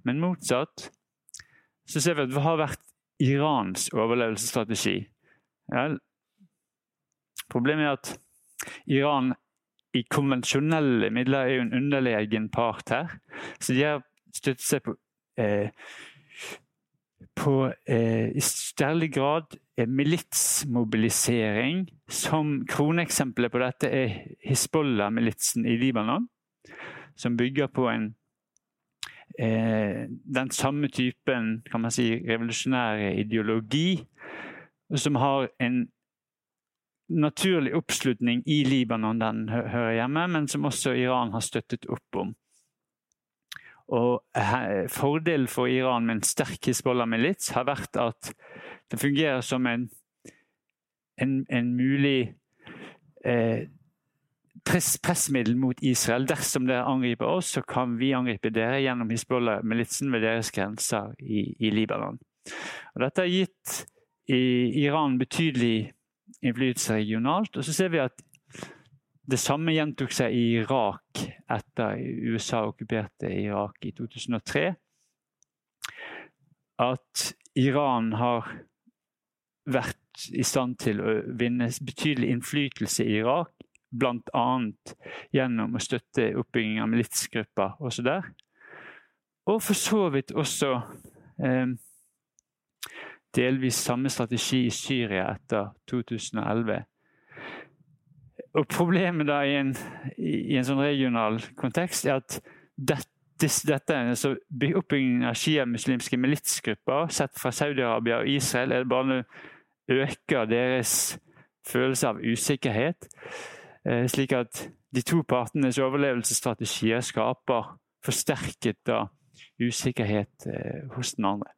Speaker 4: Men motsatt så ser vi at det har vært Irans overlevelsesstrategi. Ja, Problemet er at Iran i konvensjonelle midler er jo en underlegen part her. Så de har støttet seg på, eh, på eh, i særlig grad eh, militsmobilisering. Som kroneksempelet på dette er Hizbollah-militsen i Libanon. Som bygger på en eh, den samme typen kan man si, revolusjonære ideologi. Som har en naturlig oppslutning i Libanon den hører hjemme, men som også Iran har støttet opp om. Og Fordelen for Iran med en sterk Hizbollah-milits har vært at det fungerer som en, en, en mulig eh, press, pressmiddel mot Israel. Dersom dere angriper oss, så kan vi angripe dere gjennom Hizbollah-militsen ved deres grenser i, i Libanon. Og dette har gitt Iran betydelig innflytelse regionalt. Og så ser vi at det samme gjentok seg i Irak etter USA okkuperte Irak i 2003. At Iran har vært i stand til å vinne betydelig innflytelse i Irak bl.a. gjennom å støtte oppbygging av militsgrupper også der. Og for så vidt også eh, delvis samme strategi i Syria etter 2011. Og Problemet da i en, i en sånn regional kontekst er at dette, dette altså oppbyggingen av sjiamuslimske militsgrupper sett fra Saudi-Arabia og Israel er det bare øker deres følelse av usikkerhet. Eh, slik at de to partenes overlevelsesstrategier skaper forsterket da, usikkerhet eh, hos den andre.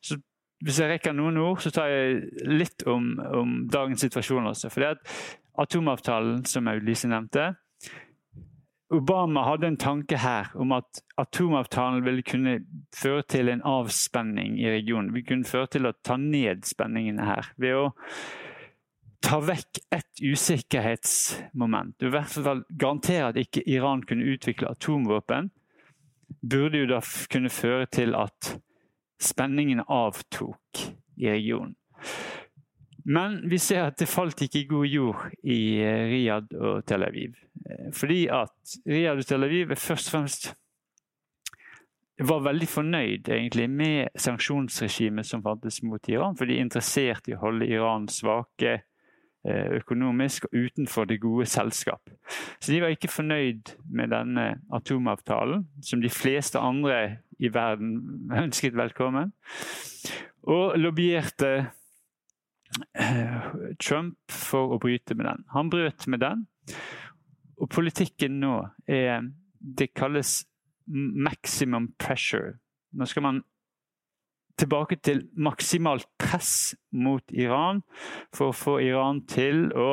Speaker 4: Så hvis jeg rekker noen ord, så tar jeg litt om, om dagens situasjon også. For det at atomavtalen, som Aud-Lise nevnte Obama hadde en tanke her om at atomavtalen ville kunne føre til en avspenning i regionen. Vi kunne føre til å ta ned spenningene her ved å ta vekk et usikkerhetsmoment. I hvert fall garantere at ikke Iran kunne utvikle atomvåpen. Burde jo da kunne føre til at spenningen avtok i regionen. Men vi ser at det falt ikke i god jord i eh, Riyadh og Tel Aviv. Eh, fordi at Riyadh og Tel Aviv først og fremst var veldig fornøyd egentlig med sanksjonsregimet som fantes mot Iran. For de er interessert i å holde Iran svake Eh, økonomisk og utenfor det gode selskap. Så de var ikke fornøyd med denne atomavtalen, som de fleste andre i verden ønsket velkommen. Og lobbyerte Trump for å bryte med den. Han brøt med den. Og politikken nå er Det kalles maximum pressure. Nå skal man tilbake til maksimalt press mot Iran for å få Iran til å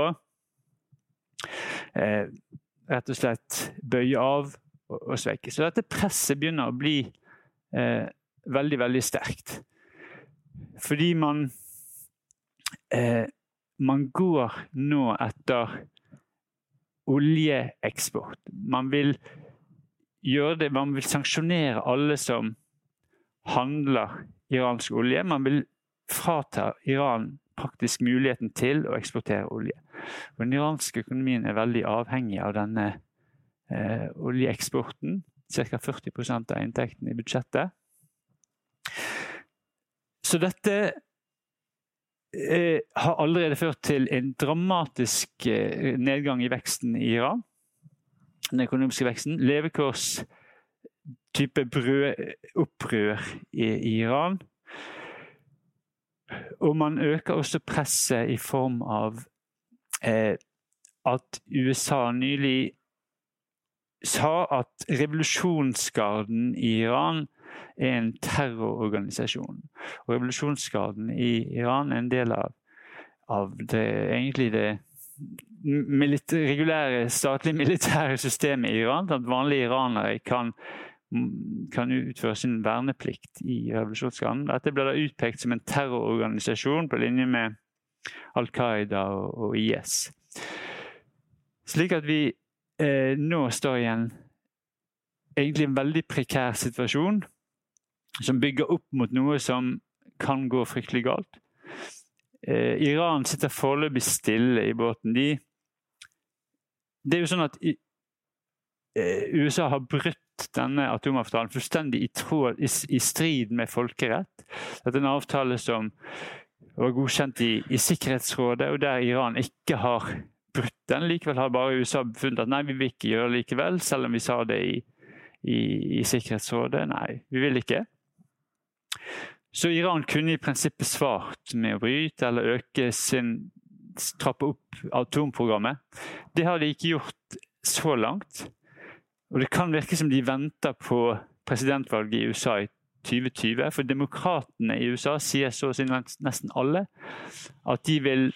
Speaker 4: eh, rett og slett bøye av og, og, svekke. Så dette presset begynner å bli eh, veldig, veldig sterkt. Fordi man eh, Man går nå etter oljeeksport. Man vil gjøre det, man vil sanksjonere alle som handler iransk olje. Man vil frata Iran praktisk muligheten til å eksportere olje. Og den iranske økonomien er veldig avhengig av denne eh, oljeeksporten. Ca. 40% av inntekten i budsjettet. Så dette har allerede ført til en dramatisk eh, nedgang i veksten i Iran. Den økonomiske veksten. Levekårstype brødopprør i, i Iran. Og man øker også presset i form av eh, at USA nylig sa at revolusjonsgarden i Iran er en terrororganisasjon. Og revolusjonsgarden i Iran er en del av, av det, egentlig det regulære statlige militære systemet i Iran. At vanlige iranere kan kan utføre sin verneplikt i revolusjonsgarden. Dette ble da utpekt som en terrororganisasjon på linje med Al Qaida og, og IS. Slik at vi eh, nå står i en egentlig en veldig prekær situasjon som bygger opp mot noe som kan gå fryktelig galt. Eh, Iran sitter foreløpig stille i båten. De, det er jo sånn at i, eh, USA har brutt denne atomavtalen fullstendig i, tråd, i, i strid med folkerett. Dette er en avtale som var godkjent i, i, Sikkerhetsrådet, og der Iran ikke har brutt den. Likevel har bare USA funnet at nei, vi vil ikke gjøre det likevel, selv om vi sa det i, i Sikkerhetsrådet. Nei, vi vil ikke. Så Iran kunne i prinsippet svart med å bryte eller øke sin trappe opp atomprogrammet. Det har de ikke gjort så langt. Og det kan virke som de venter på presidentvalget i USA i 2020. For demokratene i USA sier så å si nesten alle at de vil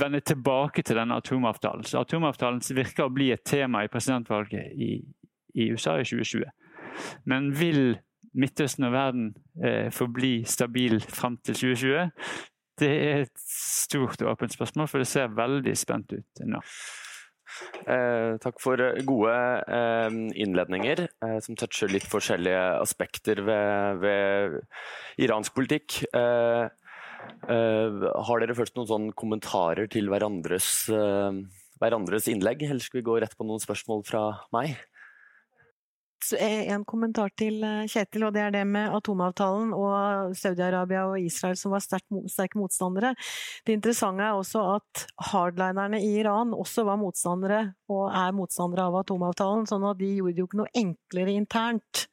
Speaker 4: vende tilbake til denne atomavtalen. Så atomavtalen virker å bli et tema i presidentvalget i, i USA i 2020. Men vil Midtøsten og verden eh, forbli stabil fram til 2020? Det er et stort og åpent spørsmål, for det ser veldig spent ut nå.
Speaker 5: Eh, takk for eh, gode eh, innledninger eh, som toucher litt forskjellige aspekter ved, ved iransk politikk. Eh, eh, har dere først noen sånn kommentarer til hverandres, hverandres innlegg, eller skal vi gå rett på noen spørsmål fra meg?
Speaker 3: En kommentar til eh, Kjetil, og det er det med atomavtalen og Saudi-Arabia og Israel som var sterke motstandere. Det interessante er også at hardlinerne i Iran også var motstandere, og er motstandere av atomavtalen. sånn at de gjorde det jo ikke noe enklere internt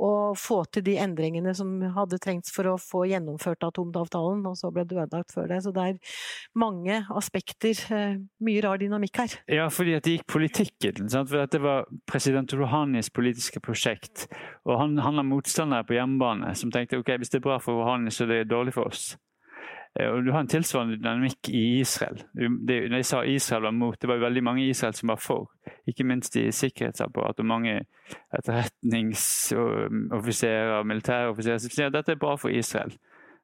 Speaker 3: å få til de endringene som hadde trengts for å få gjennomført atomavtalen, og så ble det ødelagt før det. Så det er mange aspekter, eh, mye rar dynamikk her.
Speaker 4: Ja, fordi at det gikk politikk i. For dette var president Rouhanis politiske prosjekt. Og han, han har motstandere på hjemmebane som tenkte ok, hvis det er bra for Rouhani, så det er dårlig for oss. Eh, og Du har en tilsvarende dynamikk i Israel. Det, når jeg sa Israel var mot, det var veldig mange i Israel som var for. Ikke minst i sikkerhetsapparatet og mange etterretningsoffiserer og militæroffiserer som sier at dette er bra for Israel.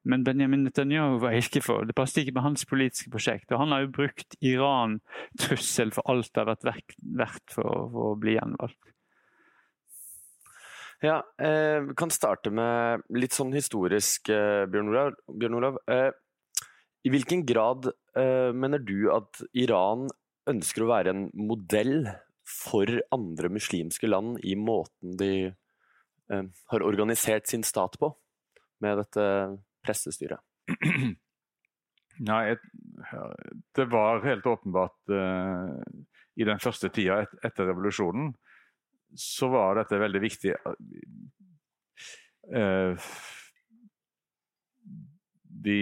Speaker 4: Men Benjamin Netanyahu var ikke for. Det passet ikke med hans politiske prosjekt. Og han har jo brukt Iran-trussel for alt det har vært verdt for, for, å bli gjenvalgt.
Speaker 5: Ja, eh, kan starte med litt sånn historisk, eh, Bjørn Olav. Bjørn Olav. Eh, i hvilken grad uh, mener du at Iran ønsker å være en modell for andre muslimske land i måten de uh, har organisert sin stat på, med dette pressestyret?
Speaker 2: Nei, det var helt åpenbart uh, i den første tida et, etter revolusjonen så var dette veldig viktig. De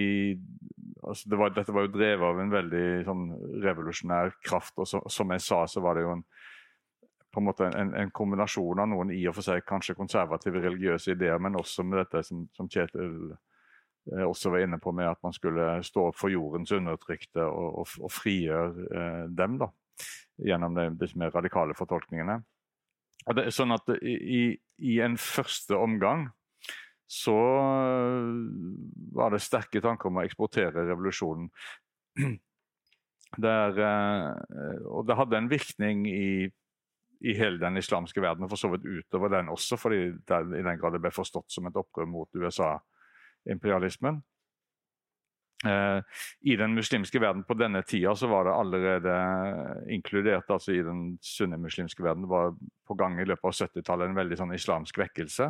Speaker 2: altså det var, Dette var jo drevet av en veldig sånn, revolusjonær kraft. og så, Som jeg sa, så var det jo en, på en måte en, en, kombinasjon av noen i og for seg kanskje konservative religiøse ideer, men også med dette som, som Kjetil eh, også var inne på, med at man skulle stå opp for jordens undertrykte og, og, og frigjøre eh, dem da, gjennom de, de mer radikale fortolkningene. Det sånn at i, i en første omgang så eh, var det sterke tanker om å eksportere revolusjonen. Der, eh, og det hadde en virkning i, i, hele den islamske verden, og for så vidt utover den også, fordi det, i den grad det ble forstått som et opprør mot USA-imperialismen. Eh, I den muslimske verden på denne tida så var det allerede inkludert altså i den sunnimuslimske verden var på gang i løpet av 70-tallet en veldig sånn islamsk vekkelse.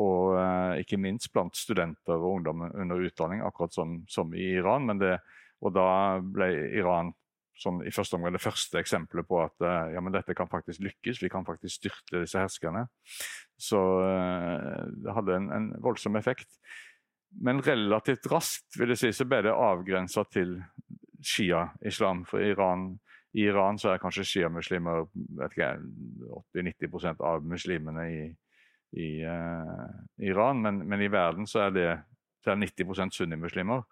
Speaker 2: Og eh, ikke minst blant studenter og ungdom under utdanning, akkurat som, som i Iran. Det, og da ble Iran sånn, i første omgang det første eksempelet på at eh, ja, men dette kan faktisk lykkes, vi kan faktisk styrte disse herskerne. Så det hadde en, en voldsom effekt. Men relativt raskt vil jeg si, så ble det avgrensa til Shia-islam. For Iran, i Iran så er kanskje sjiamuslimer 80-90% av muslimene i, i uh, Iran, men, men, i verden så er det, så er 90 sunnimuslimer.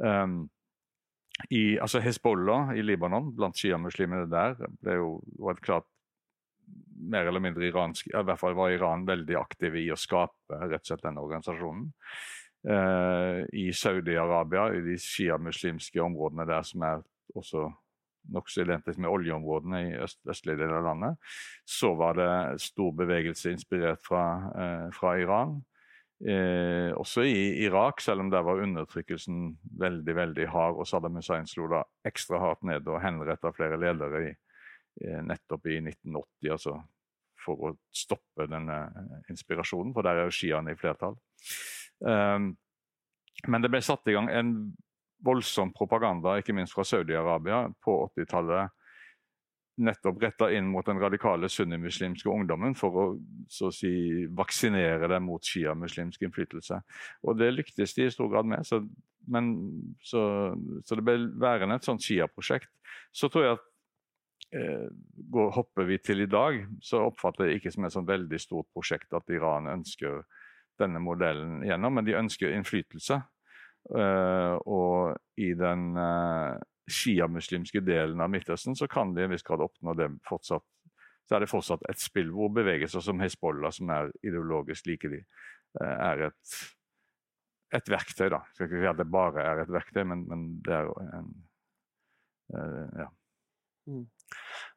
Speaker 2: Um, i, altså Hezbollah i Libanon, blant sjiamuslimene der, ble jo var klart mer eller mindre iransk, i hvert fall var Iran veldig aktiv i å skape rett og slett denne organisasjonen i Saudi-Arabia, i de sjiamuslimske områdene der som er også nokså identisk med oljeområdene i øst, østlige deler av landet, så var det stor bevegelse inspirert fra, eh, fra Iran. Eh, også i Irak, selv om der var undertrykkelsen veldig veldig hard, og Saddam Hussein slo da ekstra hardt ned og henretta flere ledere i, eh, nettopp i 1980, altså for å stoppe denne inspirasjonen, for der er jo sjiaene i flertall. Um, men det ble satt i gang en voldsom propaganda, ikke minst fra Saudi-Arabia, på 80-tallet. Nettopp retta inn mot den radikale sunnimuslimske ungdommen for å så å si, vaksinere dem mot sjiamuslimsk innflytelse. Og det lyktes de i stor grad med. Så, men, så, så det ble værende et sånt sjiaprosjekt. Så tror jeg at eh, går, hopper vi til i dag, så oppfatter jeg ikke som et sånt veldig stort prosjekt at Iran ønsker denne modellen gjennom, men de ønsker innflytelse. Uh, og i den uh, sjiamuslimske delen av Midtøsten så kan de i en viss grad oppnå det fortsatt. Så er det fortsatt et spill hvor bevegelser som Hezbollah, som er ideologisk like de, uh, er et, et verktøy. da. Jeg skal ikke si at det bare er et verktøy, men, men det er en ja.
Speaker 5: Mm.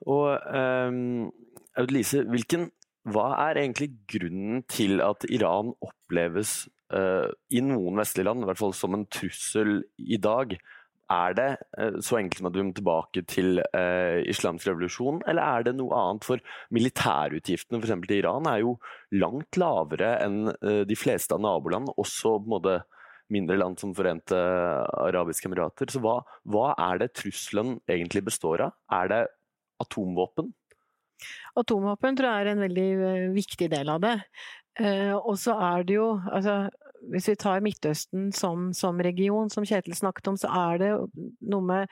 Speaker 5: Og um, Aud Lise, hvilken hva er egentlig grunnen til at Iran oppleves uh, i noen vestlige land, i hvert fall som en trussel i dag? Er det uh, så enkelt som at vi må tilbake til uh, islamsk revolusjon, eller er det noe annet? For militærutgiftene for til Iran er jo langt lavere enn de fleste av naboland, også på en måte mindre land som Forente arabiske emirater. Så hva, hva er det trusselen egentlig består av? Er det atomvåpen?
Speaker 3: Atomvåpen tror jeg er en veldig eh, viktig del av det. Eh, og så er det jo altså, Hvis vi tar Midtøsten som, som region, som Kjetil snakket om, så er det noe med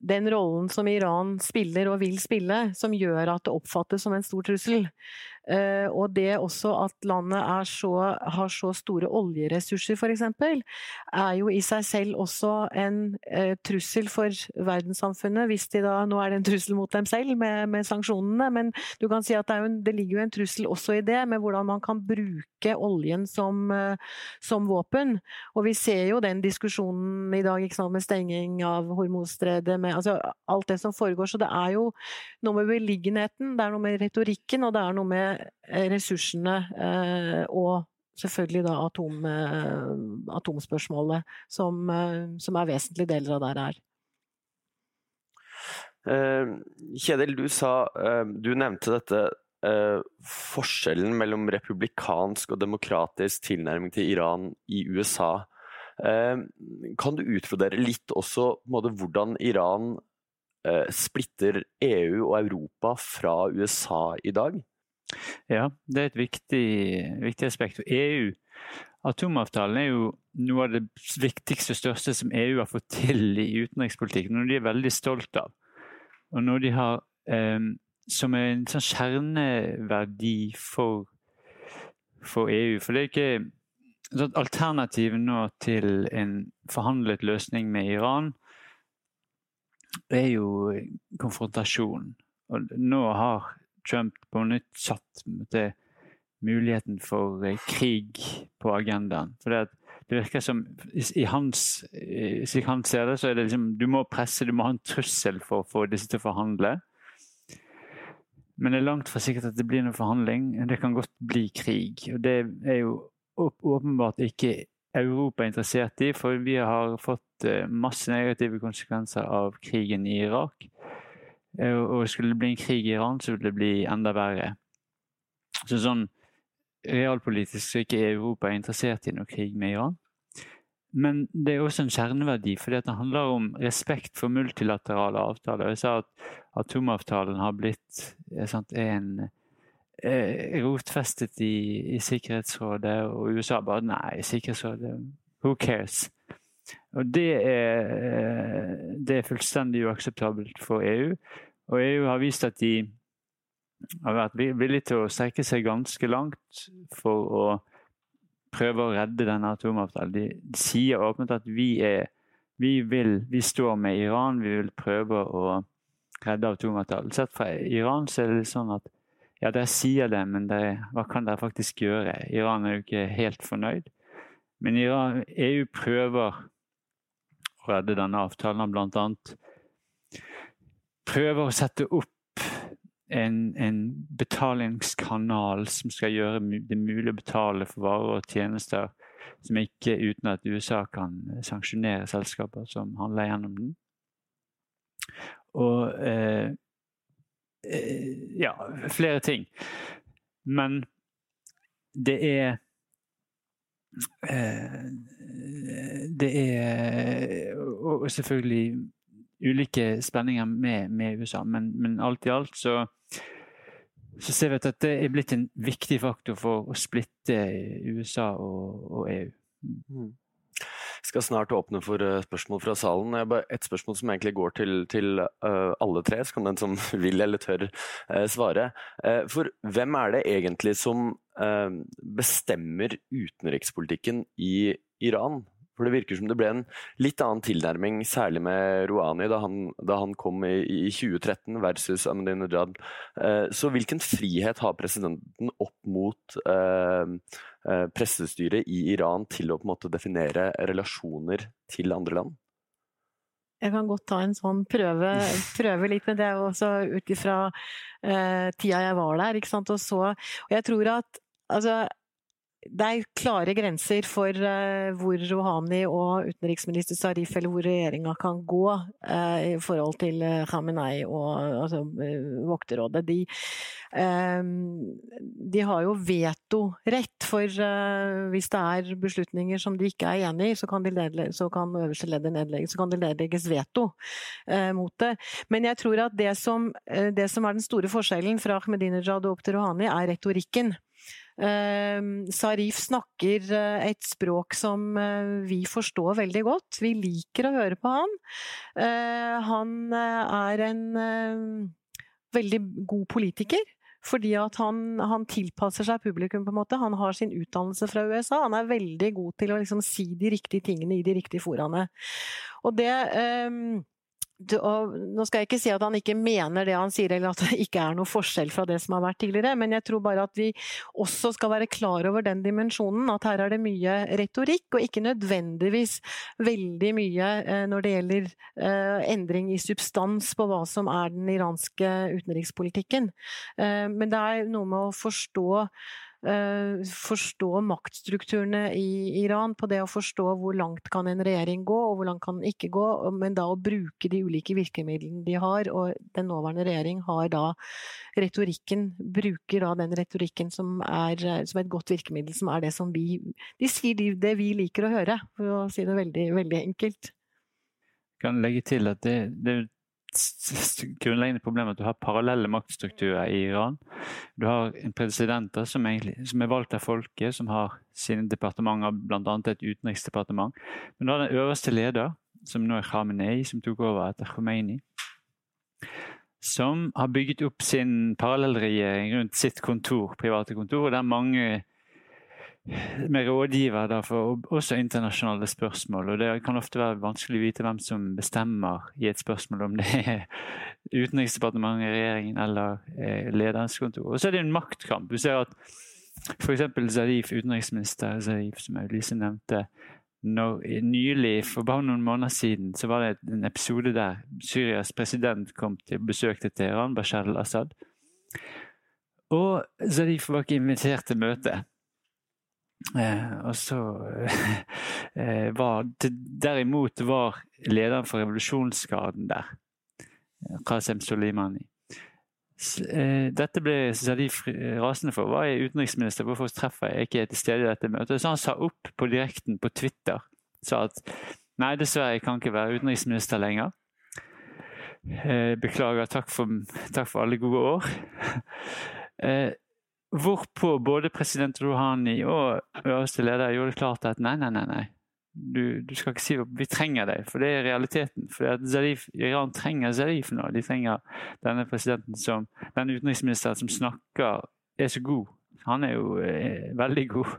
Speaker 3: den rollen som Iran spiller og vil spille, som gjør at det oppfattes som en stor trussel. Uh, og det også at landet så, har så store oljeressurser, f.eks., er jo i seg selv også en uh, trussel for verdenssamfunnet. Hvis de da Nå er det en trussel mot dem selv med, med sanksjonene, men du kan si at det, en, det, ligger jo en trussel også i det, med hvordan man kan bruke oljen som, uh, som våpen. Og vi ser jo den diskusjonen i dag sant, med stenging av Hormozstredet, altså alt det som foregår. Så det er jo noe med beliggenheten, det er noe med retorikken, og det er noe med Eh, ressursene eh, og selvfølgelig da atom, eh, atomspørsmålet, som, som, er vesentlige deler av det her.
Speaker 5: Kjedil, du, sa, du nevnte dette forskjellen mellom republikansk og demokratisk tilnærming til Iran i USA. Kan du utfordre litt også måte, hvordan Iran splitter EU og Europa fra USA i dag?
Speaker 4: Ja, det er et viktig, viktig aspekt. EU, atomavtalen er jo noe av det viktigste og største som EU har fått til i utenrikspolitikken, noe de er veldig stolt av. Og noe de har eh, som er en sånn kjerneverdi for, for EU. For det er ikke sånn Alternativet nå til en forhandlet løsning med Iran er jo konfrontasjon. Og nå har Trump på nytt satt til muligheten for eh, krig på agendaen. For det, det virker som i hans, Slik han ser det, så er det liksom Du må presse, du må ha en trussel for å få disse til å forhandle. Men det er langt fra sikkert at det blir noen forhandling. Det kan godt bli krig. Og det er jo åpenbart ikke Europa interessert i, for vi har fått eh, masse negative konsekvenser av krigen i Irak. Eh, og skulle det bli en krig i Iran, så ville det bli enda verre. Så sånn realpolitisk så er ikke Europa interessert i noe krig med Iran. Men det er også en kjerneverdi, fordi det handler om respekt for multilaterale avtaler. Jeg sa at atomavtalen har blitt eh, sant, en eh, rotfestet i, i, Sikkerhetsrådet, og USA bare nei, Sikkerhetsrådet, who cares? Og det er, eh, det er fullstendig uakseptabelt for EU. Og EU har vist at de har vært villige til å strekke seg ganske langt for å prøve å redde denne atomavtalen. De sier åpent at vi, er, vi, vil, vi står med Iran, vi vil prøve å redde atomavtalen. Sett fra Iran så er det litt sånn at ja, dere sier det, men dere, hva kan dere faktisk gjøre? Iran er jo ikke helt fornøyd. Men Iran, EU prøver redde denne avtalen, bl.a. prøver å sette opp en, en, betalingskanal som skal gjøre det mulig å betale for varer og tjenester som ikke uten at USA kan sanksjonere selskaper som handler gjennom den. Og eh, eh ja, flere ting. Men det er Eh, det er Og selvfølgelig ulike spenninger med, med USA, men, men, alt i alt så, så ser vi at det er blitt en viktig faktor for å splitte USA og, og EU. Mm.
Speaker 5: skal snart åpne for spørsmål fra salen. Et spørsmål som egentlig går til, til alle tre, så kan den som vil eller tør svare. For hvem er det egentlig som bestemmer utenrikspolitikken i Iran? For det virker som det ble en litt annen tilnærming, særlig med Rouhani da han, da han kom i, i, 2013 versus Ahmadinejad. Eh, så hvilken frihet har presidenten opp mot eh, eh, pressestyret i Iran til å på en måte definere relasjoner til andre land?
Speaker 3: Jeg kan godt ta en sånn prøve, prøve litt, men det også ut ifra eh, tida jeg var der. ikke sant, og så, og jeg tror at altså, det er klare grenser for uh, hvor Rouhani og utenriksminister Zarif, eller hvor regjeringa kan gå uh, i forhold til uh, Khamenei og altså, vokterrådet. De, de, har jo vetorett for hvis det er beslutninger som de ikke er enig i, så kan, nedlegge, så kan øverste leder nedlegge, så kan det nedlegges veto mot det. Men jeg tror at det som, det som er den store forskjellen fra Ahmedinejad og opp til Rouhani, er retorikken. Ehm, Sarif snakker eh, et språk som eh, vi forstår veldig godt. Vi liker å høre på han. Eh, han er en veldig god politiker. Fordi at han, han, tilpasser seg publikum, på en måte. Han har sin utdannelse fra USA. Han er veldig god til å liksom si de riktige tingene i de riktige foraene. Og det um, nå skal jeg ikke si at han ikke mener det han sier, eller at det ikke er noe forskjell fra det som har vært tidligere, men jeg tror bare at vi også skal være klar over den dimensjonen. At her er det mye retorikk, og ikke nødvendigvis veldig mye eh, når det gjelder eh, endring i substans på hva som er den iranske utenrikspolitikken. Eh, men det er noe med å forstå forstå maktstrukturene i Iran, på det å forstå hvor langt kan en regjering gå, og hvor langt kan den ikke gå, men da å bruke de ulike virkemidlene de har. Og den nåværende regjering har da retorikken, bruker da den retorikken som er som et godt virkemiddel, som er det som vi De sier det vi liker å høre, for å si det veldig, veldig enkelt.
Speaker 4: Jeg kan legge til at det, det grunnleggende problem at du har parallelle maktstrukturer i Iran. Du har presidenter som, egentlig, som er valgt av folket, som har sine departementer, bl.a. et utenriksdepartement. Men du har den øverste leder, som nå er Khamenei, som tok over etter Khomeini. Som har bygget opp sin parallellregjering rundt sitt kontor, private kontor, der mange med rådgiver for også internasjonale spørsmål. og Det kan ofte være vanskelig å vite hvem som bestemmer i et spørsmål, om det er Utenriksdepartementet, regjeringen eller eh, lederens kontor. Og så er det en maktkamp. Du ser at f.eks. Zarif, utenriksminister Zarif, som Lise nevnte, når, nylig, for bare noen måneder siden, så var det en episode der Syrias president kom til besøk til Teheran, Bashar al-Assad. Og Zarif var ikke invitert til møte. Eh, og så eh, var Derimot var lederen for revolusjonsgarden der, Qasem Soleimani. Eh, dette ble de rasende for. Hva er utenriksminister? Hvorfor treffer jeg ikke til stede i dette møtet? Så han sa opp på direkten på Twitter. Sa at nei, dessverre, jeg kan ikke være utenriksminister lenger. Eh, beklager. Takk for, takk for alle gode år. Hvorpå både president Rouhani og øverste leder gjorde det klart at nei, nei, nei. nei. Du, du, skal ikke si at vi trenger deg, for det er realiteten. For Zarif, Iran trenger Zarif nå. De trenger denne presidenten som, den utenriksministeren som snakker, er så god. Han er jo eh, veldig god.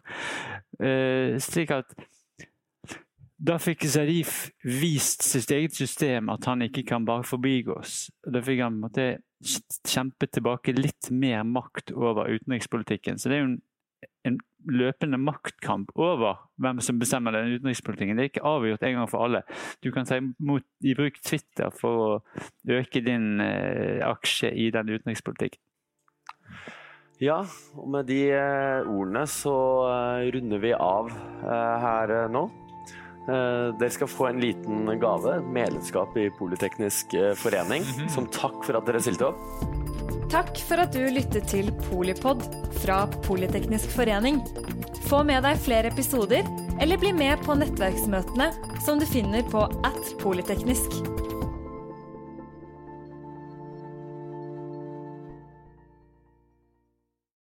Speaker 4: Eh, slik at da fikk Zarif vist sitt eget system at han ikke kan bare forbigås. Da fikk han på en måte kjempe tilbake litt mer makt over utenrikspolitikken. Så det er jo en, en løpende maktkamp over hvem som bestemmer den utenrikspolitikken. Det er ikke avgjort en gang for alle. Du kan ta imot, i bruk Twitter for å øke din eh, aksje i den utenrikspolitikken.
Speaker 5: Ja, og med de eh, ordene så eh, runder vi av eh, her nå. Eh, dere skal få en liten gave, medlemskap i Politeknisk eh, forening, mm -hmm. som takk for at dere stilte opp.
Speaker 1: Takk for at du lyttet til Polipod fra Politeknisk forening. Få med deg flere episoder, eller bli med på nettverksmøtene som du finner på at polyteknisk.